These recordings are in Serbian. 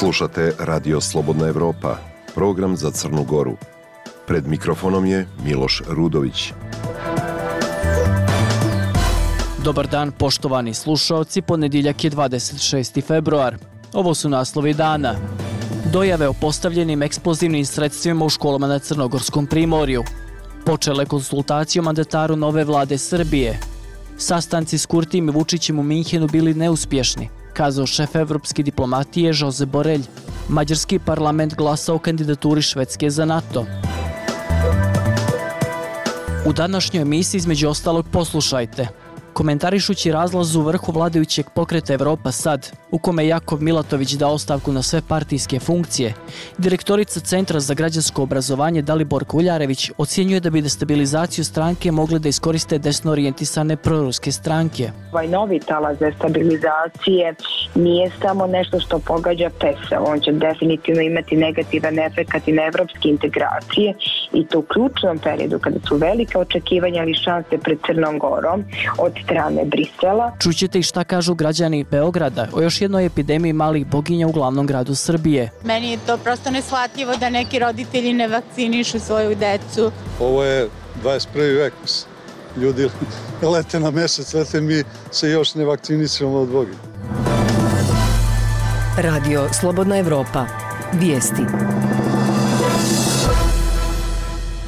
Slušate Radio Slobodna Evropa, program za Crnu Goru. Pred mikrofonom je Miloš Rudović. Dobar dan, poštovani slušaoci, ponedjeljak je 26. februar. Ovo su naslovi dana. Dojave o postavljenim eksplozivnim sredstvima u školama na Crnogorskom primorju. Počele konsultacije o mandataru nove vlade Srbije. Sastanci s Kurtim i Vučićem u Minhenu bili neuspješni, kazao šef evropske diplomatije Jose Borelj. Mađarski parlament glasa o kandidaturi Švedske za NATO. U današnjoj emisiji između ostalog poslušajte – komentarišući razlaz u vrhu vladajućeg pokreta Evropa sad, u kome Jakov Milatović dao ostavku na sve partijske funkcije, direktorica Centra za građansko obrazovanje Dalibor Kuljarević ocjenjuje da bi destabilizaciju stranke mogle da iskoriste desno orijentisane proruske stranke. Ovaj novi talas destabilizacije nije samo nešto što pogađa PESA, on će definitivno imati negativan efekt i na evropske integracije i to u ključnom periodu kada su velike očekivanja ali šanse pred Crnom Gorom od strane Brisela. Čućete i šta kažu građani Beograda o još jednoj epidemiji malih boginja u glavnom gradu Srbije. Meni je to prosto neshvatljivo da neki roditelji ne vakcinišu svoju decu. Ovo je 21. vek. Ljudi lete na mesec, lete mi se još ne vakcinisamo od Boga. Radio Slobodna Evropa. Vijesti.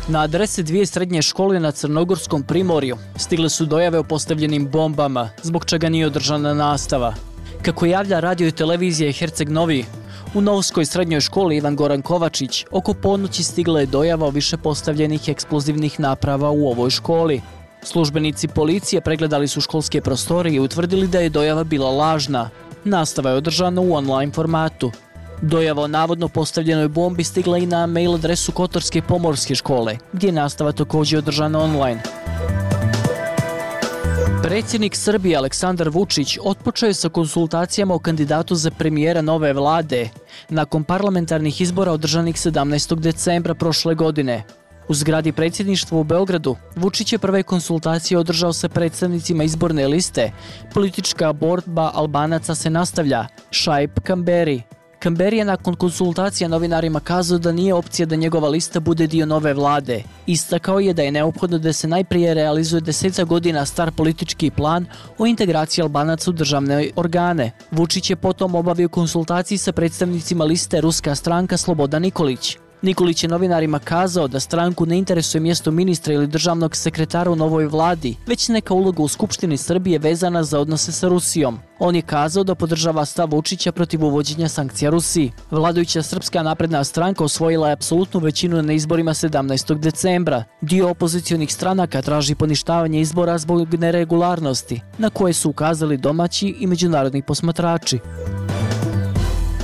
Na adrese dvije srednje škole na Crnogorskom primorju stigle su dojave o postavljenim bombama, zbog čega nije održana nastava. Kako javlja radio i televizije Herceg Novi, u Novskoj srednjoj školi Ivan Goran Kovačić oko ponoći stigla je dojava o više postavljenih eksplozivnih naprava u ovoj školi. Službenici policije pregledali su školske prostore i utvrdili da je dojava bila lažna. Nastava je održana u online formatu. Dojava o navodno postavljenoj bombi stigla i na mail adresu Kotorske pomorske škole, gdje je nastava također održana online. Predsjednik Srbije Aleksandar Vučić otpočeo je sa konsultacijama o kandidatu za premijera nove vlade nakon parlamentarnih izbora održanih 17. decembra prošle godine. U zgradi predsjedništva u Beogradu Vučić je prve konsultacije održao sa predstavnicima izborne liste. Politička borba Albanaca se nastavlja. Šaip Kamberi, Kamberi je nakon konsultacija novinarima kazao da nije opcija da njegova lista bude dio nove vlade. Istakao je da je neophodno da se najprije realizuje deseca godina star politički plan o integraciji Albanaca u državne organe. Vučić je potom obavio konsultaciji sa predstavnicima liste Ruska stranka Sloboda Nikolić. Nikolić je novinarima kazao da stranku ne interesuje mjesto ministra ili državnog sekretara u novoj vladi, već neka uloga u Skupštini Srbije vezana za odnose sa Rusijom. On je kazao da podržava stav Vučića protiv uvođenja sankcija Rusiji. Vladajuća Srpska napredna stranka osvojila je apsolutnu većinu na izborima 17. decembra. Dio opozicionih stranaka traži poništavanje izbora zbog neregularnosti, na koje su ukazali domaći i međunarodni posmatrači.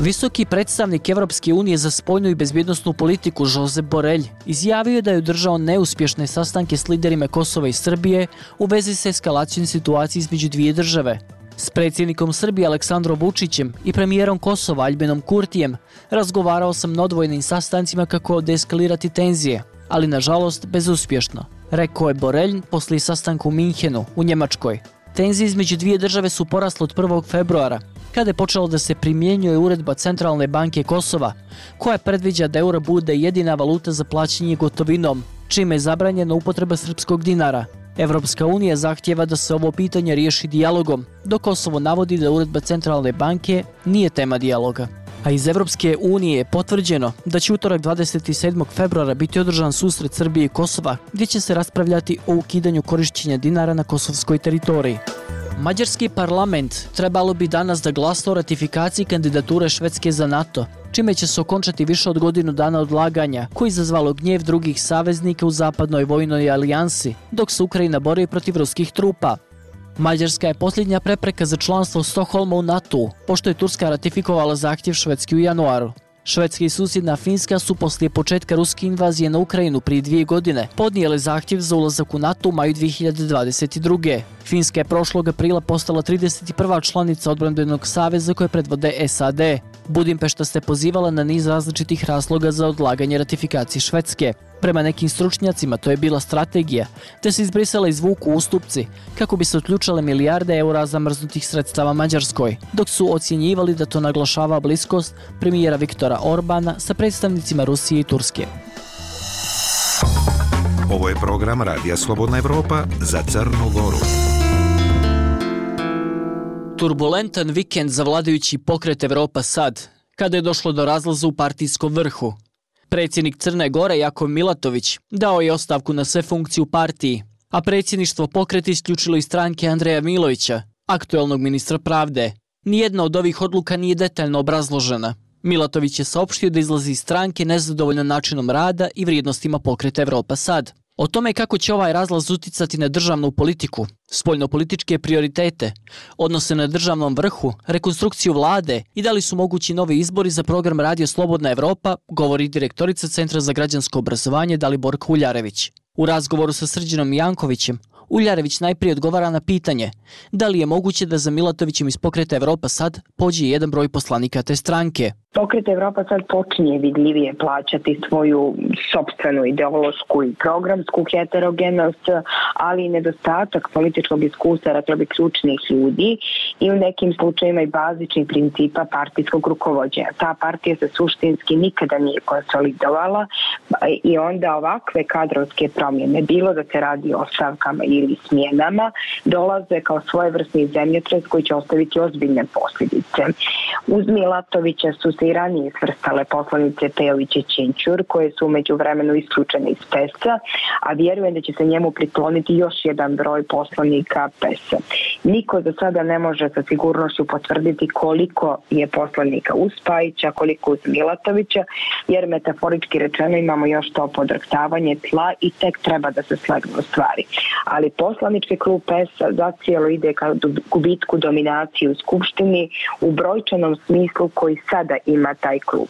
Visoki predstavnik Evropske unije za spojnu i bezbjednostnu politiku Jose Borelj izjavio je da je održao neuspješne sastanke s liderima Kosova i Srbije u vezi sa eskalacijom situacije između dvije države. S predsjednikom Srbije Aleksandrom Vučićem i premijerom Kosova Albinom Kurtijem razgovarao sam na odvojnim sastancima kako deeskalirati tenzije, ali nažalost bezuspješno, rekao je Borelj posle sastanka u Minhenu u Njemačkoj. Tenzije između dvije države su porasle od 1. februara, kada je počelo da se primjenjuje uredba Centralne banke Kosova, koja predviđa da euro bude jedina valuta za plaćanje gotovinom, čime je zabranjena upotreba srpskog dinara. Evropska unija zahtjeva da se ovo pitanje riješi dijalogom, dok Kosovo navodi da uredba Centralne banke nije tema dijaloga. A iz Evropske unije je potvrđeno da će utorak 27. februara biti održan susret Srbije i Kosova, gdje će se raspravljati o ukidanju korišćenja dinara na kosovskoj teritoriji. Mađarski parlament trebalo bi danas da glasa o ratifikaciji kandidature Švedske za NATO, čime će se okončati više od godinu dana odlaganja, koji izazvalo gnjev drugih saveznika u zapadnoj vojnoj alijansi, dok se Ukrajina bori protiv ruskih trupa. Mađarska je posljednja prepreka za članstvo Stoholma u NATO, pošto je Turska ratifikovala zahtjev Švedski u januaru. Švedska i susjedna Finska su poslije početka ruske invazije na Ukrajinu prije dvije godine podnijele zahtjev za ulazak u NATO u maju 2022. Finska je prošlog aprila postala 31. članica odbranbenog saveza koje predvode SAD. Budimpešta se pozivala na niz različitih razloga za odlaganje ratifikacije Švedske. Prema nekim stručnjacima to je bila strategija, te se iz Brisela izvuku ustupci kako bi se otključale milijarde eura zamrznutih sredstava Mađarskoj, dok su ocjenjivali da to naglašava bliskost premijera Viktora Orbana sa predstavnicima Rusije i Turske. Ovo je program Radija Slobodna Evropa za Crnu Goru. Turbulentan vikend za vladajući pokret Evropa sad, kada je došlo do razlaza u partijskom vrhu. Predsjednik Crne Gore Jakov Milatović dao je ostavku na sve funkcije u partiji, a predsjedništvo pokreta isključilo iz stranke Andreja Milovića, aktuelnog ministra pravde. Nijedna od ovih odluka nije detaljno obrazložena. Milatović je saopštio da izlazi iz stranke nezadovoljno načinom rada i vrijednostima pokreta Evropa sad. O tome kako će ovaj razlaz uticati na državnu politiku, spoljnopolitičke prioritete, odnose na državnom vrhu, rekonstrukciju vlade i da li su mogući novi izbori za program Radio Slobodna Evropa, govori direktorica Centra za građansko obrazovanje Dalibor Kuljarević. U razgovoru sa Srđanom Jankovićem, Uljarević najprije odgovara na pitanje da li je moguće da za Milatovićem iz pokreta Evropa sad pođe jedan broj poslanika te stranke. Pokret Evropa sad počinje vidljivije plaćati svoju sobstvenu ideološku i programsku heterogenost, ali i nedostatak političkog iskustva, rekla bi, ključnih ljudi i u nekim slučajima i bazičnih principa partijskog rukovodđenja. Ta partija se suštinski nikada nije konsolidovala i onda ovakve kadrovske promjene, bilo da se radi o stavkama ili smjenama, dolaze kao svojevrsni zemljotres koji će ostaviti ozbiljne posljedice. Uz Milatovića su se i ranije svrstale poslanice Pejović i Činčur, koje su umeđu vremenu isključene iz PES-a, a vjerujem da će se njemu prikloniti još jedan broj poslanika PES-a. Niko za sada ne može sa sigurnošću potvrditi koliko je poslanika uz Pajića, koliko uz Milatovića, jer metaforički rečeno imamo još to podrhtavanje tla i tek treba da se slegnu stvari. Ali poslanički klub PES-a zacijelo ide ka gubitku dominacije u Skupštini u brojčanom smislu koji sada ima taj klub.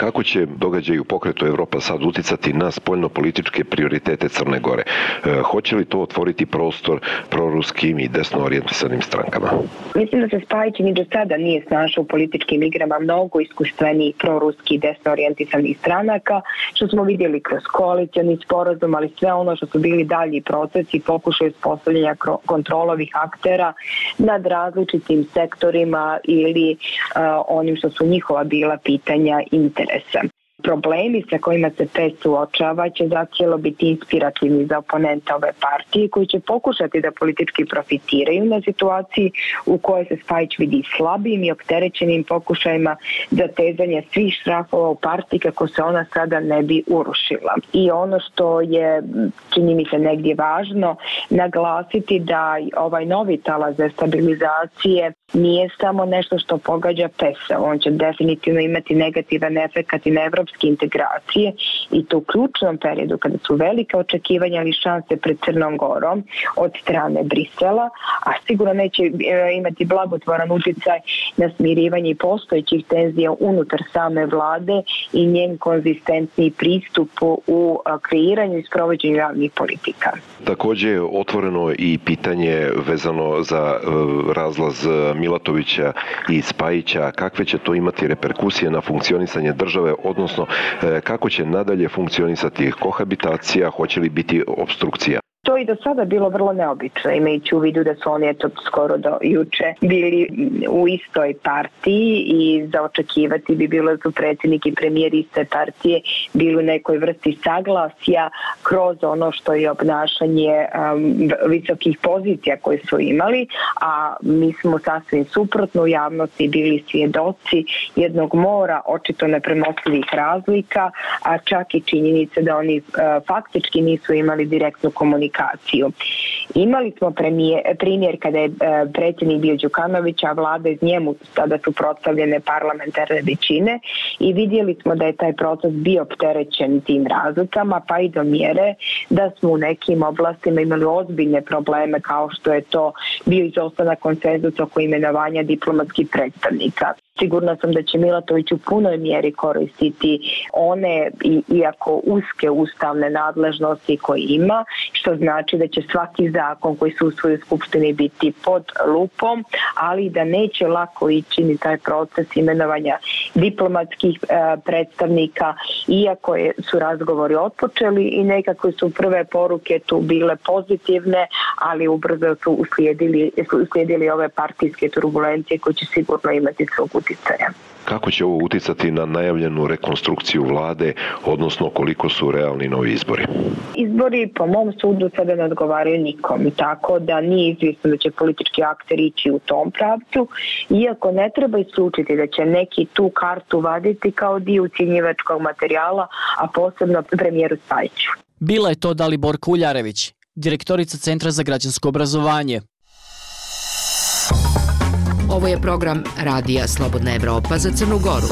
Kako će događaj u pokretu Evropa sad uticati na spoljno-političke prioritete Crne Gore? E, hoće li to otvoriti prostor proruskim i desno orijentisanim strankama? Mislim da se Spajić ni do sada nije snašao u političkim igrama mnogo iskustvenijih proruski i desno orijentisanih stranaka, što smo vidjeli kroz koalicijalni sporazum, ali sve ono što su bili dalji procesi, pokušaj uspostavljanja kontrolovih aktera nad različitim sektorima ili uh, onim što su njihova bila pitanja interesa interesa. Problemi sa kojima se PES suočava će zacijelo biti inspirativni za oponenta ove partije koji će pokušati da politički profitiraju na situaciji u kojoj se Spajić vidi slabim i opterećenim pokušajima za tezanje svih štrafova u partiji kako se ona sada ne bi urušila. I ono što je, čini mi se negdje važno, naglasiti da ovaj novi talas za stabilizacije nije samo nešto što pogađa PES-a, on će definitivno imati negativan efekt i na evropske integracije i to u ključnom periodu kada su velike očekivanja ali šanse pred Crnom Gorom od strane Brisela, a sigurno neće e, imati blagotvoran uticaj na smirivanje postojećih tenzija unutar same vlade i njen konzistentni pristup u kreiranju i sprovođenju javnih politika. Takođe je otvoreno i pitanje vezano za e, razlaz Milatovića i Spajića, kakve će to imati reperkusije na funkcionisanje države, odnosno e, kako će nadalje funkcionisati kohabitacija, hoće li biti obstrukcija? To i do sada bilo vrlo neobično, imajući u vidu da su oni eto skoro do juče bili u istoj partiji i za očekivati bi bilo da su predsjednik i premijer iste partije bili u nekoj vrsti saglasja kroz ono što je obnašanje um, visokih pozicija koje su imali, a mi smo sasvim suprotno u javnosti bili svjedoci jednog mora očito nepremostivih razlika, a čak i činjenice da oni uh, faktički nisu imali direktnu komunikaciju komunikaciju. Imali smo premijer, primjer kada je e, predsjednik bio Đukanović, a vlada iz njemu tada su prostavljene parlamentarne većine i vidjeli smo da je taj proces bio opterećen tim razlikama, pa i do mjere da smo u nekim oblastima imali ozbiljne probleme kao što je to bio izostanak konsenzus oko imenovanja diplomatskih predstavnika. Sigurna sam da će Milatović u punoj mjeri koristiti one, iako uske ustavne nadležnosti koje ima, što znači da će svaki zakon koji se usvoji u Skupštini biti pod lupom, ali da neće lako ići ni taj proces imenovanja diplomatskih e, predstavnika, iako je, su razgovori otpočeli i nekako su prve poruke tu bile pozitivne, ali ubrzo su uslijedili, su uslijedili ove partijske turbulencije koje će sigurno imati svog uticaja. Kako će ovo uticati na najavljenu rekonstrukciju vlade, odnosno koliko su realni novi izbori? Izbori po mom sudu sada ne odgovaraju nikom, tako da nije izvjesno da će politički akter ići u tom pravcu, iako ne treba isključiti da će neki tu kartu vaditi kao dio ucjenjivačkog materijala, a posebno premijeru Spajiću. Bila je to Dalibor Kuljarević, direktorica Centra za građansko obrazovanje. Ovo je program Radija Slobodna Evropa za Crnu Goru.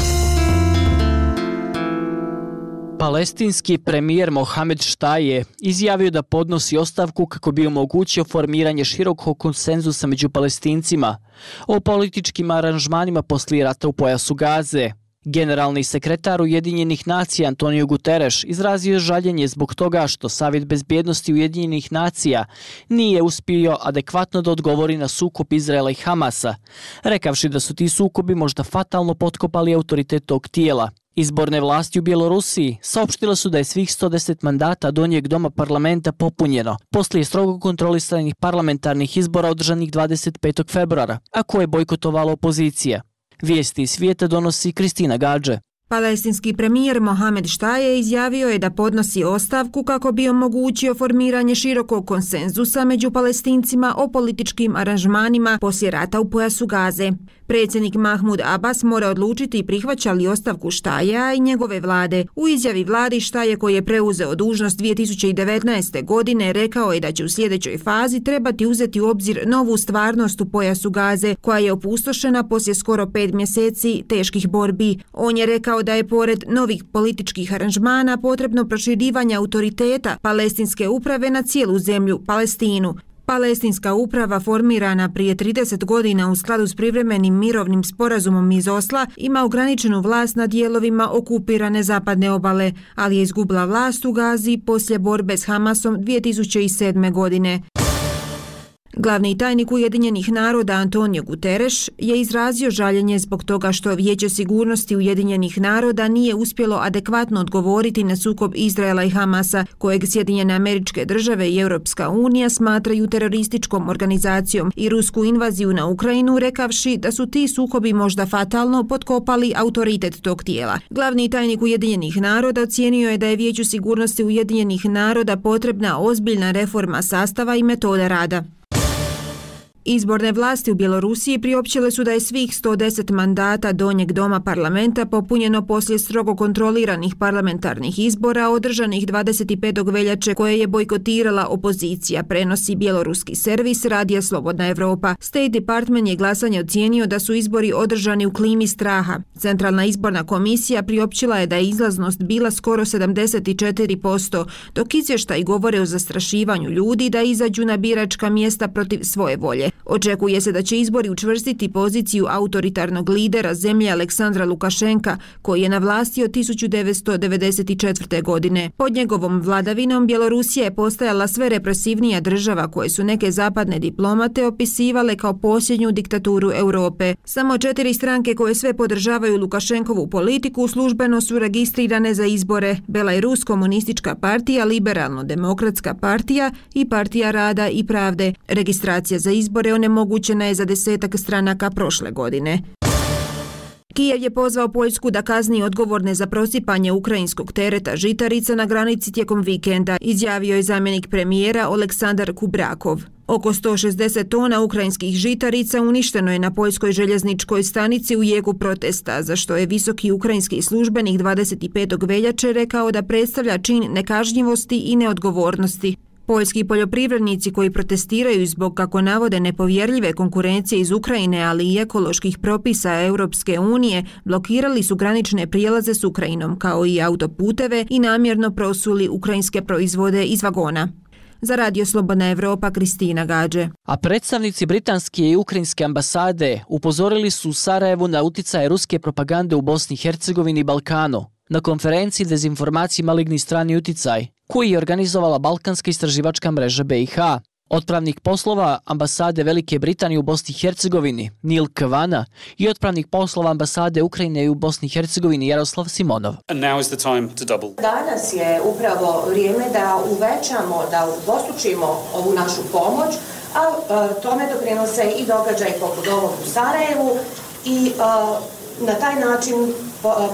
Palestinski premijer Mohamed Štaje izjavio da podnosi ostavku kako bi omogućio formiranje širokog konsenzusa među palestincima o političkim aranžmanima poslije rata u pojasu Gaze. Generalni sekretar Ujedinjenih nacija Antonio Guterres izrazio žaljenje zbog toga što Savjet bezbjednosti Ujedinjenih nacija nije uspio adekvatno da odgovori na sukob Izraela i Hamasa, rekavši da su ti sukobi možda fatalno potkopali autoritet tog tijela. Izborne vlasti u Bjelorusiji saopštile su da je svih 110 mandata donjeg doma parlamenta popunjeno poslije strogo kontrolisanih parlamentarnih izbora održanih 25. februara, a koje je bojkotovala opozicija. Vijesti iz svijeta donosi Kristina Gađe. Palestinski premijer Mohamed Štaje izjavio je da podnosi ostavku kako bi omogućio formiranje širokog konsenzusa među palestincima o političkim aranžmanima poslije rata u pojasu Gaze. Predsjednik Mahmud Abbas mora odlučiti prihvaća li ostavku Štaja i njegove vlade. U izjavi vladi Štaje koji je preuzeo dužnost 2019. godine rekao je da će u sljedećoj fazi trebati uzeti u obzir novu stvarnost u pojasu Gaze koja je opustošena poslije skoro pet mjeseci teških borbi. On je rekao da je pored novih političkih aranžmana potrebno proširivanje autoriteta palestinske uprave na cijelu zemlju, Palestinu. Palestinska uprava formirana prije 30 godina u skladu s privremenim mirovnim sporazumom iz Osla ima ograničenu vlast na dijelovima okupirane zapadne obale, ali je izgubila vlast u Gazi poslije borbe s Hamasom 2007. godine. Glavni tajnik Ujedinjenih naroda Antonio Guterres je izrazio žaljenje zbog toga što Vijeće sigurnosti Ujedinjenih naroda nije uspjelo adekvatno odgovoriti na sukob Izraela i Hamasa, kojeg Sjedinjene američke države i Europska unija smatraju terorističkom organizacijom i rusku invaziju na Ukrajinu, rekavši da su ti sukobi možda fatalno potkopali autoritet tog tijela. Glavni tajnik Ujedinjenih naroda ocijenio je da je Vijeću sigurnosti Ujedinjenih naroda potrebna ozbiljna reforma sastava i metoda rada. Izborne vlasti u Bjelorusiji priopćile su da je svih 110 mandata donjeg doma parlamenta popunjeno poslije strogo kontroliranih parlamentarnih izbora održanih 25. veljače koje je bojkotirala opozicija, prenosi bjeloruski servis Radija Slobodna Evropa. State Department je glasanje ocijenio da su izbori održani u klimi straha. Centralna izborna komisija priopćila je da je izlaznost bila skoro 74%, dok izvještaj govore o zastrašivanju ljudi da izađu na biračka mjesta protiv svoje volje. Očekuje se da će izbori učvrstiti poziciju autoritarnog lidera zemlje Aleksandra Lukašenka, koji je na vlasti od 1994. godine. Pod njegovom vladavinom Bjelorusija je postajala sve represivnija država koje su neke zapadne diplomate opisivale kao posljednju diktaturu Europe. Samo četiri stranke koje sve podržavaju Lukašenkovu politiku službeno su registrirane za izbore. Belarus komunistička partija, liberalno-demokratska partija i partija rada i pravde. Registracija za izbore onemogućena je za desetak stranaka prošle godine. Kijev je pozvao Poljsku da kazni odgovorne za prosipanje ukrajinskog tereta žitarica na granici tijekom vikenda, izjavio je zamjenik premijera Oleksandar Kubrakov. Oko 160 tona ukrajinskih žitarica uništeno je na poljskoj željezničkoj stanici u jegu protesta, za što je visoki ukrajinski službenik 25. veljače rekao da predstavlja čin nekažnjivosti i neodgovornosti. Poljski poljoprivrednici koji protestiraju zbog, kako navode, nepovjerljive konkurencije iz Ukrajine, ali i ekoloških propisa Europske unije, blokirali su granične prijelaze s Ukrajinom, kao i autoputeve i namjerno prosuli ukrajinske proizvode iz vagona. Za Radio Slobodna Evropa Kristina Gađe. A predstavnici britanske i ukrajinske ambasade upozorili su u Sarajevu na uticaje ruske propagande u Bosni i Hercegovini i Balkanu na konferenciji Dezinformaciji maligni strani uticaj, koji je organizovala Balkanska istraživačka mreža BiH. Otpravnik poslova ambasade Velike Britanije u Bosni i Hercegovini Nil Kvana i otpravnik poslova ambasade Ukrajine u Bosni i Hercegovini Jaroslav Simonov. Danas je upravo vrijeme da uvećamo, da udvostručimo ovu našu pomoć, a, a tome doprinose i događaj poput ovog u Sarajevu i a, na taj način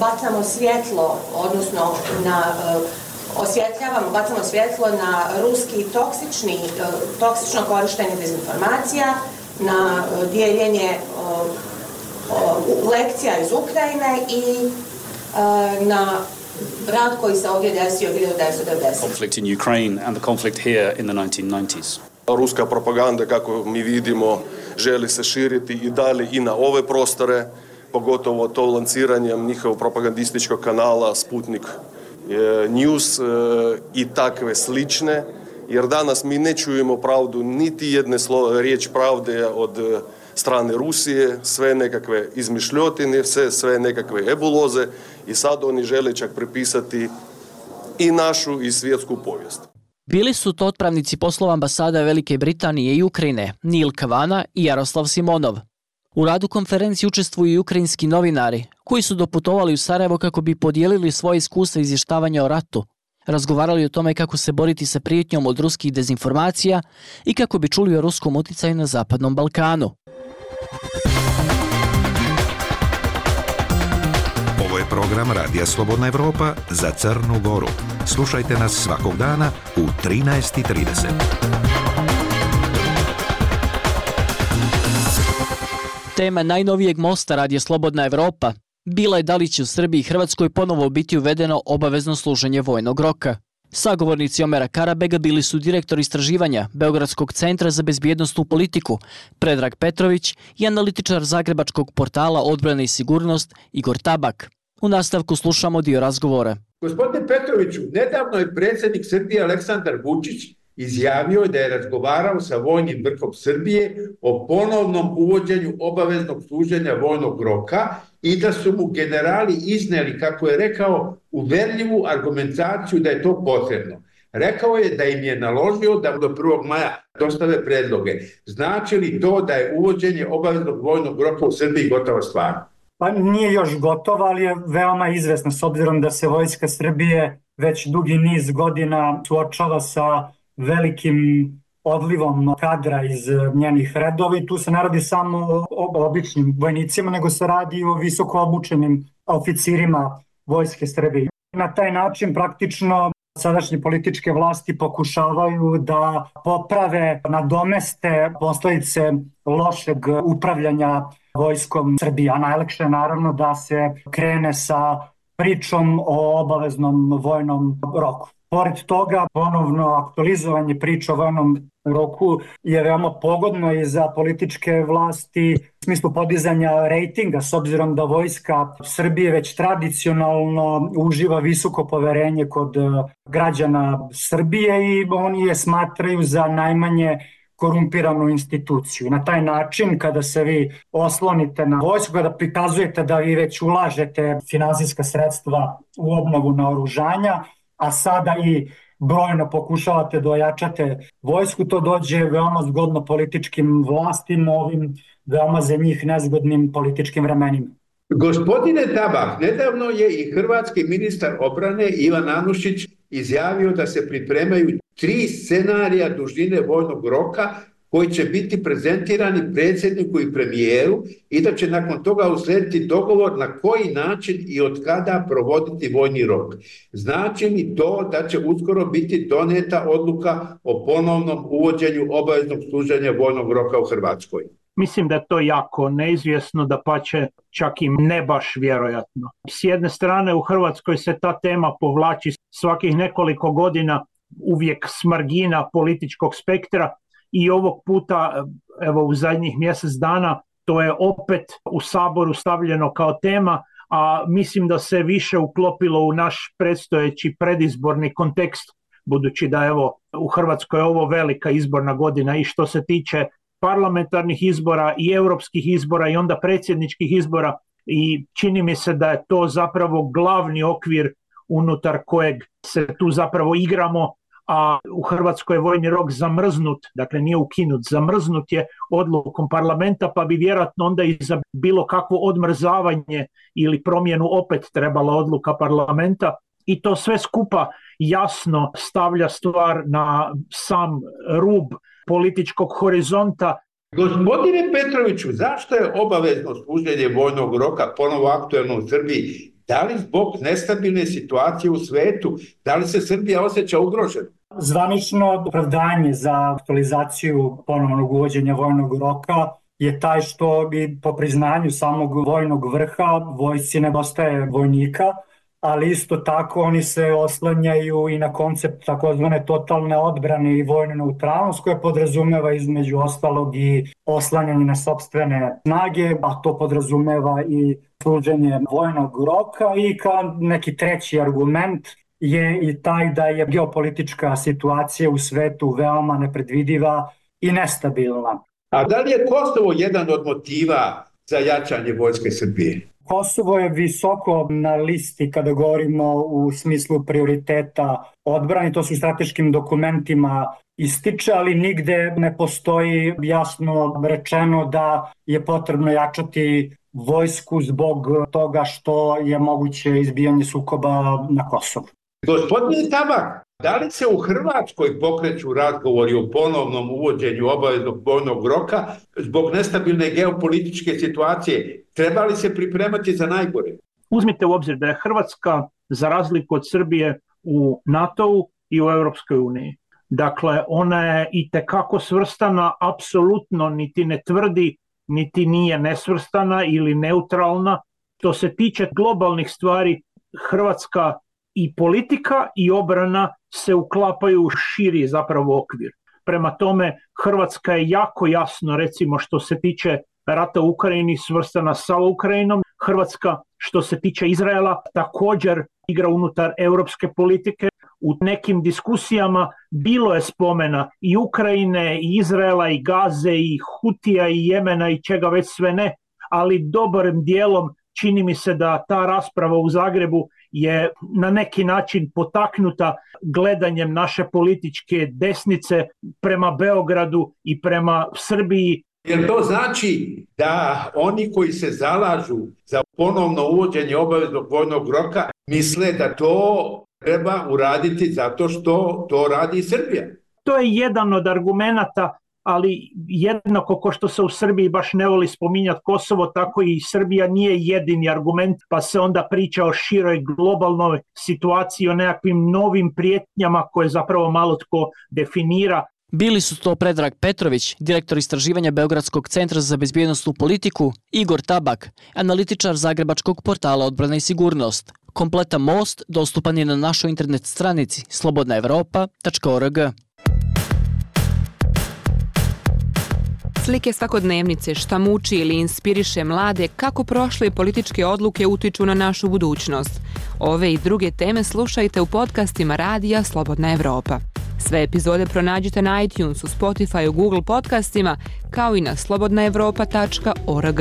bacamo svjetlo, odnosno na osvjetljavamo, bacamo svjetlo na ruski toksični, toksično korištenje dezinformacija, na dijeljenje lekcija iz Ukrajine i na rad koji se ovdje desio 1990. Conflict in Ukraine and the conflict here in the 1990s. Ruska propaganda, kako mi vidimo, želi se širiti i dalje i na ove prostore, pogotovo to lanciranjem njihovog propagandističkog kanala Sputnik News i takve slične, jer danas mi ne čujemo pravdu, niti jedne slovo, riječ pravde od strane Rusije, sve nekakve izmišljotine, sve, sve nekakve ebuloze i sad oni žele čak prepisati i našu i svjetsku povijest. Bili su to otpravnici poslova ambasada Velike Britanije i Ukrajine, Nil Kavana i Jaroslav Simonov. U radu konferenciji učestvuju i ukrajinski novinari, koji su doputovali u Sarajevo kako bi podijelili svoje iskustva izvještavanja o ratu, razgovarali o tome kako se boriti sa prijetnjom od ruskih dezinformacija i kako bi čuli o ruskom uticaju na Zapadnom Balkanu. Ovo je program Radija Slobodna Evropa za Crnu Goru. Slušajte nas svakog dana u 13.30. Tema najnovijeg mosta Radija Slobodna Evropa bila je da li će u Srbiji i Hrvatskoj ponovo biti uvedeno obavezno služenje vojnog roka. Sagovornici Omera Karabega bili su direktor istraživanja Beogradskog centra za bezbjednostnu politiku Predrag Petrović i analitičar Zagrebačkog portala Odbrana i sigurnost Igor Tabak. U nastavku slušamo dio razgovora. Gospodine Petroviću, nedavno je predsjednik Srbije Aleksandar Vučić izjavio da je razgovarao sa vojnim vrhom Srbije o ponovnom uvođenju obaveznog služenja vojnog roka i da su mu generali izneli, kako je rekao, uverljivu argumentaciju da je to potrebno. Rekao je da im je naložio da do 1. maja dostave predloge. Znači li to da je uvođenje obaveznog vojnog roka u Srbiji gotova stvar? Pa nije još gotova, ali je veoma izvesna s obzirom da se Vojska Srbije već dugi niz godina suočava sa velikim odlivom kadra iz njenih redova i tu se ne radi samo o običnim vojnicima, nego se radi o visoko obučenim oficirima Vojske Srbije. Na taj način praktično sadašnje političke vlasti pokušavaju da poprave, nadomeste posledice lošeg upravljanja vojskom Srbije. A najlakše je naravno da se krene sa pričom o obaveznom vojnom roku. Pored toga, ponovno aktualizovanje priča o vojnom roku je veoma pogodno i za političke vlasti u smislu podizanja rejtinga, s obzirom da vojska Srbije već tradicionalno uživa visoko poverenje kod građana Srbije i oni je smatraju za najmanje korumpiranu instituciju. Na taj način, kada se vi oslonite na vojsku, kada prikazujete da vi već ulažete finansijska sredstva u obnovu naoružanja, a sada i brojno pokušavate da ojačate vojsku, to dođe veoma zgodno političkim vlastima, ovim veoma za njih nezgodnim političkim vremenima. Gospodine Tabak, nedavno je i hrvatski ministar obrane Ivan Anušić izjavio da se pripremaju tri scenarija dužine vojnog roka koji će biti prezentirani predsjedniku i premijeru i da će nakon toga uslediti dogovor na koji način i od kada provoditi vojni rok. Znači li to da će uskoro biti doneta odluka o ponovnom uvođenju obaveznog služenja vojnog roka u Hrvatskoj? Mislim da je to jako neizvjesno, da pa će čak i ne baš vjerojatno. S jedne strane u Hrvatskoj se ta tema povlači svakih nekoliko godina uvijek s margina političkog spektra, i ovog puta, evo u zadnjih mjesec dana, to je opet u saboru stavljeno kao tema, a mislim da se više uklopilo u naš predstojeći predizborni kontekst budući da evo u Hrvatskoj je ovo velika izborna godina i što se tiče parlamentarnih izbora i europskih izbora i onda predsjedničkih izbora i čini mi se da je to zapravo glavni okvir unutar kojeg se tu zapravo igramo a u Hrvatskoj je vojni rok zamrznut, dakle nije ukinut, zamrznut je odlukom parlamenta, pa bi vjerojatno onda i za bilo kakvo odmrzavanje ili promjenu opet trebala odluka parlamenta i to sve skupa jasno stavlja stvar na sam rub političkog horizonta. Gospodine Petroviću, zašto je obavezno služenje vojnog roka ponovo aktuelno u Srbiji Da li zbog nestabilne situacije u svetu, da li se Srbija osjeća ugrožena? Zvanično opravdanje za aktualizaciju ponovnog uvođenja vojnog roka je taj što bi po priznanju samog vojnog vrha vojci nedostaje vojnika, ali isto tako oni se oslanjaju i na koncept takozvane totalne odbrane i vojne neutralnost koje podrazumeva između ostalog i oslanjanje na sobstvene snage, a to podrazumeva i služenje vojnog roka i kao neki treći argument je i taj da je geopolitička situacija u svetu veoma nepredvidiva i nestabilna. A da li je Kosovo jedan od motiva za jačanje vojske Srbije? Kosovo je visoko na listi kada govorimo u smislu prioriteta odbrani, to su strateškim dokumentima ističe, ali nigde ne postoji jasno rečeno da je potrebno jačati vojsku zbog toga što je moguće izbijanje sukoba na Kosovu. Gospodine Tabak, da li se u Hrvatskoj pokreću razgovori o ponovnom uvođenju obaveznog vojnog roka zbog nestabilne geopolitičke situacije? Treba li se pripremati za najgore? Uzmite u obzir da je Hrvatska, za razliku od Srbije, u NATO-u i u Europskoj uniji. Dakle, ona je i tekako svrstana, apsolutno niti ne tvrdi, niti nije nesvrstana ili neutralna. To se tiče globalnih stvari, Hrvatska i politika i obrana se uklapaju u širi zapravo okvir. Prema tome, Hrvatska je jako jasno, recimo što se tiče rata u Ukrajini, svrstana sa Ukrajinom. Hrvatska, što se tiče Izraela, također igra unutar europske politike. U nekim diskusijama bilo je spomena i Ukrajine, i Izraela, i Gaze, i Hutija, i Jemena, i čega već sve ne, ali dobrim dijelom čini mi se da ta rasprava u Zagrebu je na neki način potaknuta gledanjem naše političke desnice prema Beogradu i prema Srbiji. Jer to znači da oni koji se zalažu za ponovno uvođenje obaveznog vojnog roka misle da to treba uraditi zato što to radi Srbija. To je jedan od argumenta ali jednako ko što se u Srbiji baš ne voli spominjati Kosovo, tako i Srbija nije jedini argument, pa se onda priča o široj globalnoj situaciji, o nekakvim novim prijetnjama koje zapravo malo tko definira. Bili su to Predrag Petrović, direktor istraživanja Beogradskog centra za bezbjednostnu politiku, Igor Tabak, analitičar Zagrebačkog portala Odbrana i sigurnost. Kompletan most dostupan je na našoj internet stranici slobodnaevropa.org. Slike svakodnevnice šta muči ili inspiriše mlade kako prošle političke odluke utiču na našu budućnost. Ove i druge teme slušajte u podcastima Radija Slobodna Evropa. Sve epizode pronađite na iTunesu, Spotify, Google podcastima, kao i na slobodnaevropa.org.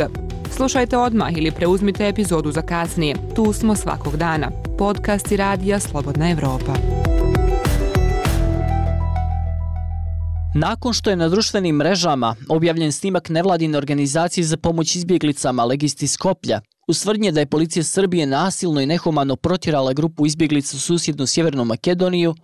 Slušajte odmah ili preuzmite epizodu za kasnije. Tu smo svakog dana. Podcasti Radija Slobodna Evropa. Nakon što je na društvenim mrežama objavljen snimak nevladine organizacije za pomoć izbjeglicama Legisti Skoplja, u svrdnje da je policija Srbije nasilno i nehumano protjerala grupu izbjeglica u susjednu Sjevernu Makedoniju,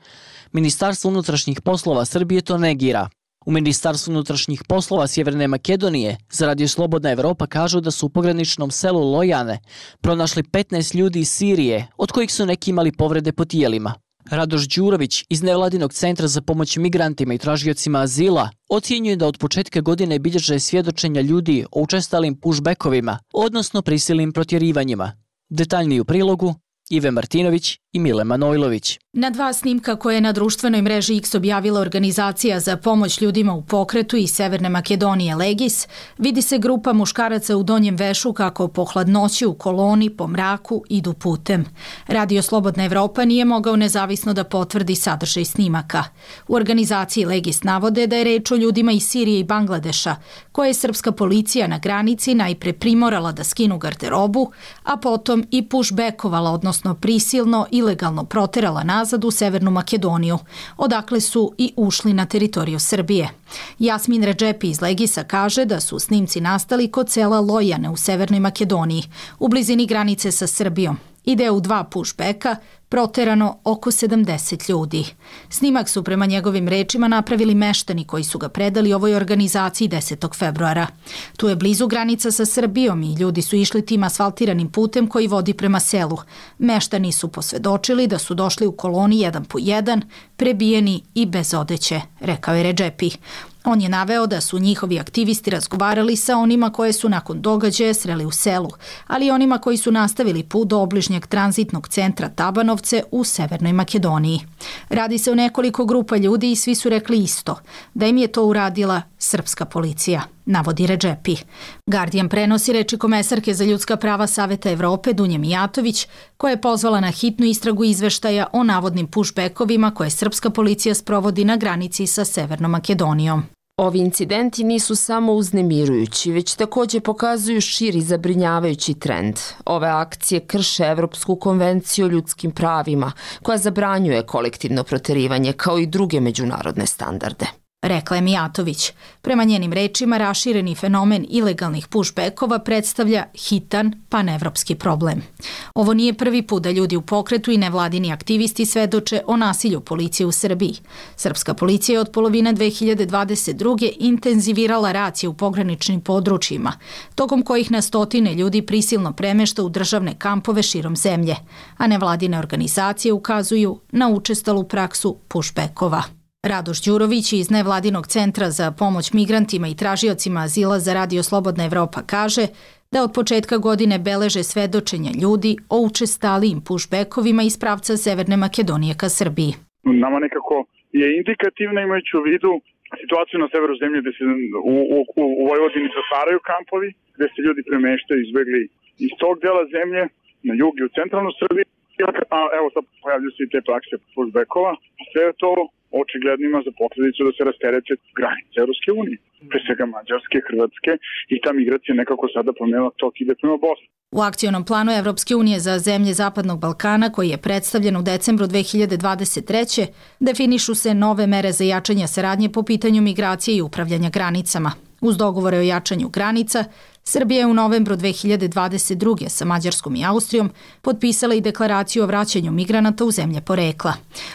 Ministarstvo unutrašnjih poslova Srbije to negira. U Ministarstvu unutrašnjih poslova Sjeverne Makedonije za Radio Slobodna Evropa kažu da su u pograničnom selu Lojane pronašli 15 ljudi iz Sirije, od kojih su neki imali povrede po tijelima. Radoš Đurović iz Nevladinog centra za pomoć migrantima i tražiocima azila ocjenjuje da od početka godine bilježe svjedočenja ljudi o učestalim pushbackovima, odnosno prisilnim protjerivanjima. Detaljniji u prilogu Ive Martinović i Mile Manojlović. Na dva snimka koje je na društvenoj mreži X objavila organizacija za pomoć ljudima u pokretu iz Severne Makedonije Legis, vidi se grupa muškaraca u donjem vešu kako po hladnoći u koloni, po mraku idu putem. Radio Slobodna Evropa nije mogao nezavisno da potvrdi sadržaj snimaka. U organizaciji Legis navode da je reč o ljudima iz Sirije i Bangladeša, koje je srpska policija na granici najpre primorala da skinu garderobu, a potom i pushbackovala, odnosno prisilno ilegalno proterala nazad u Severnu Makedoniju, odakle su i ušli na teritoriju Srbije. Jasmin Redžepi iz Legisa kaže da su snimci nastali kod sela Lojane u Severnoj Makedoniji, u blizini granice sa Srbijom. Ide u dva pushbacka, proterano oko 70 ljudi. Snimak su prema njegovim rečima napravili meštani koji su ga predali ovoj organizaciji 10. februara. Tu je blizu granica sa Srbijom i ljudi su išli tim asfaltiranim putem koji vodi prema selu. Meštani su posvedočili da su došli u koloni jedan po jedan, prebijeni i bez odeće, rekao je Redžepi. On je naveo da su njihovi aktivisti razgovarali sa onima koje su nakon događaja sreli u selu, ali i onima koji su nastavili put do obližnjeg tranzitnog centra Tabanovce u Severnoj Makedoniji. Radi se o nekoliko grupa ljudi i svi su rekli isto, da im je to uradila srpska policija, navodi Redžepi. Guardian prenosi reči komesarke za ljudska prava Saveta Evrope Dunje Mijatović, koja je pozvala na hitnu istragu izveštaja o navodnim pushbackovima koje srpska policija sprovodi na granici sa Severnom Makedonijom. Ovi incidenti nisu samo uznemirujući, već takođe pokazuju širi zabrinjavajući trend. Ove akcije krše Evropsku konvenciju o ljudskim pravima, koja zabranjuje kolektivno proterivanje kao i druge međunarodne standarde rekla je Mijatović. Prema njenim rečima, rašireni fenomen ilegalnih pushbackova predstavlja hitan panevropski problem. Ovo nije prvi put da ljudi u pokretu i nevladini aktivisti svedoče o nasilju policije u Srbiji. Srpska policija je od polovine 2022. intenzivirala racije u pograničnim područjima, tokom kojih na stotine ljudi prisilno premešta u državne kampove širom zemlje, a nevladine organizacije ukazuju na učestalu praksu pushbackova. Radoš Đurović iz Nevladinog centra za pomoć migrantima i tražiocima azila za Radio Slobodna Evropa kaže da od početka godine beleže svedočenja ljudi o učestalijim pushbackovima iz pravca Severne Makedonije ka Srbiji. Nama nekako je indikativna imajući u vidu situaciju na severu zemlje gde se u, u, u Vojvodini zatvaraju kampovi, gde se ljudi premeštaju izbegli iz tog dela zemlje na jug i u centralnu Srbiju, a evo sad pojavljuju se i te prakse pushbackova. Sve to očigledno ima za posledicu da se rasterete granice Europske unije, pre svega Mađarske, Hrvatske i ta migracija nekako sada promenila tok ide prema Bosni. U akcionom planu Evropske unije za zemlje Zapadnog Balkana, koji je predstavljen u decembru 2023. definišu se nove mere za jačanje saradnje po pitanju migracije i upravljanja granicama. Uz dogovore o jačanju granica, Srbija je u novembru 2022. sa Mađarskom i Austrijom potpisala i deklaraciju o vraćanju migranata u zemlje porekla.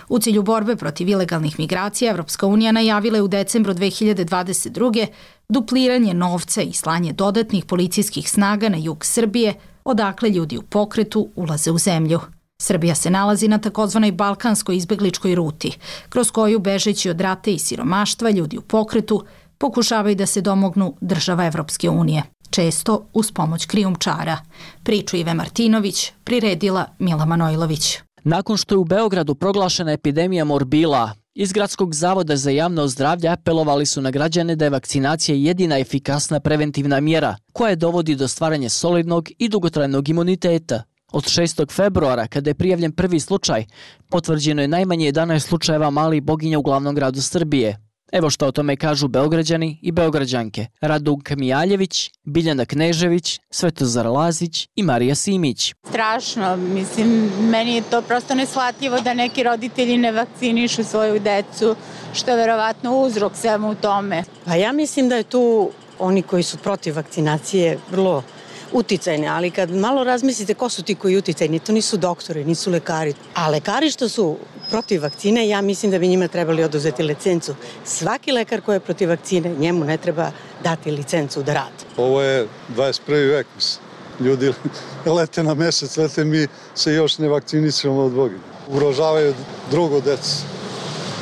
U cilju borbe protiv ilegalnih migracija, Evropska unija najavila je u decembru 2022. dupliranje novca i slanje dodatnih policijskih snaga na jug Srbije, odakle ljudi u pokretu ulaze u zemlju. Srbija se nalazi na takozvanoj balkanskoj izbegličkoj ruti, kroz koju bežeći od rate i siromaštva ljudi u pokretu pokušavaju da se domognu država Evropske unije često uz pomoć krijumčara. Priču Ive Martinović priredila Mila Manojlović. Nakon što je u Beogradu proglašena epidemija morbila, iz Gradskog zavoda za javno zdravlje apelovali su na građane da je vakcinacija jedina efikasna preventivna mjera koja dovodi do stvaranja solidnog i dugotrajnog imuniteta. Od 6. februara, kada je prijavljen prvi slučaj, potvrđeno je najmanje 11 slučajeva malih boginja u glavnom gradu Srbije, Evo što o tome kažu Beograđani i Beograđanke. Radunka Mijaljević, Biljana Knežević, Svetozar Lazić i Marija Simić. Strašno, mislim, meni je to prosto neshvatljivo da neki roditelji ne vakcinišu svoju decu, što je verovatno uzrok svemu u tome. Pa ja mislim da je tu oni koji su protiv vakcinacije vrlo uticajne, ali kad malo razmislite ko su ti koji uticajni, to nisu doktori, nisu lekari. A lekari što su protiv vakcine, ja mislim da bi njima trebali oduzeti licencu. Svaki lekar koji je protiv vakcine, njemu ne treba dati licencu da radi. Ovo je 21. vek, ljudi lete na mesec, lete mi se još ne vakcinisamo od Boga. Ugrožavaju drugo decu.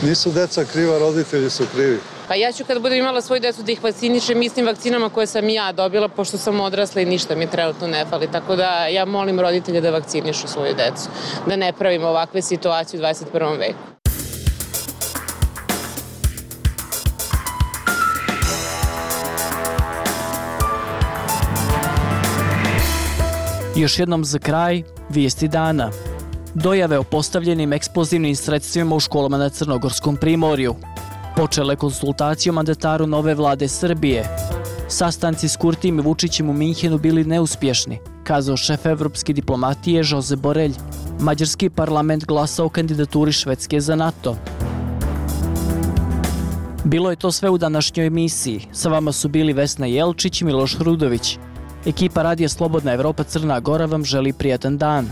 Nisu deca kriva, roditelji su krivi. Pa ja ću kada budem imala svoju decu da ih vakcinišem istim vakcinama koje sam ja dobila, pošto sam odrasla i ništa mi trenutno ne fali. Tako da ja molim roditelje da vakcinišu svoju decu, da ne pravimo ovakve situacije u 21. veku. Još jednom za kraj, vijesti dana. Dojave o postavljenim eksplozivnim sredstvima u školama na Crnogorskom primorju. Počele konsultacije o mandataru nove vlade Srbije. Sastanci s Kurtijem i Vučićem u Minhenu bili neuspješni, kazao šef evropske diplomatije Jose Borelj. Mađarski parlament glasao kandidaturi Švedske za NATO. Bilo je to sve u današnjoj emisiji. Sa vama su bili Vesna Jelčić i Miloš Hrudović. Ekipa Radija Slobodna Evropa Crna Gora vam želi prijatan dan.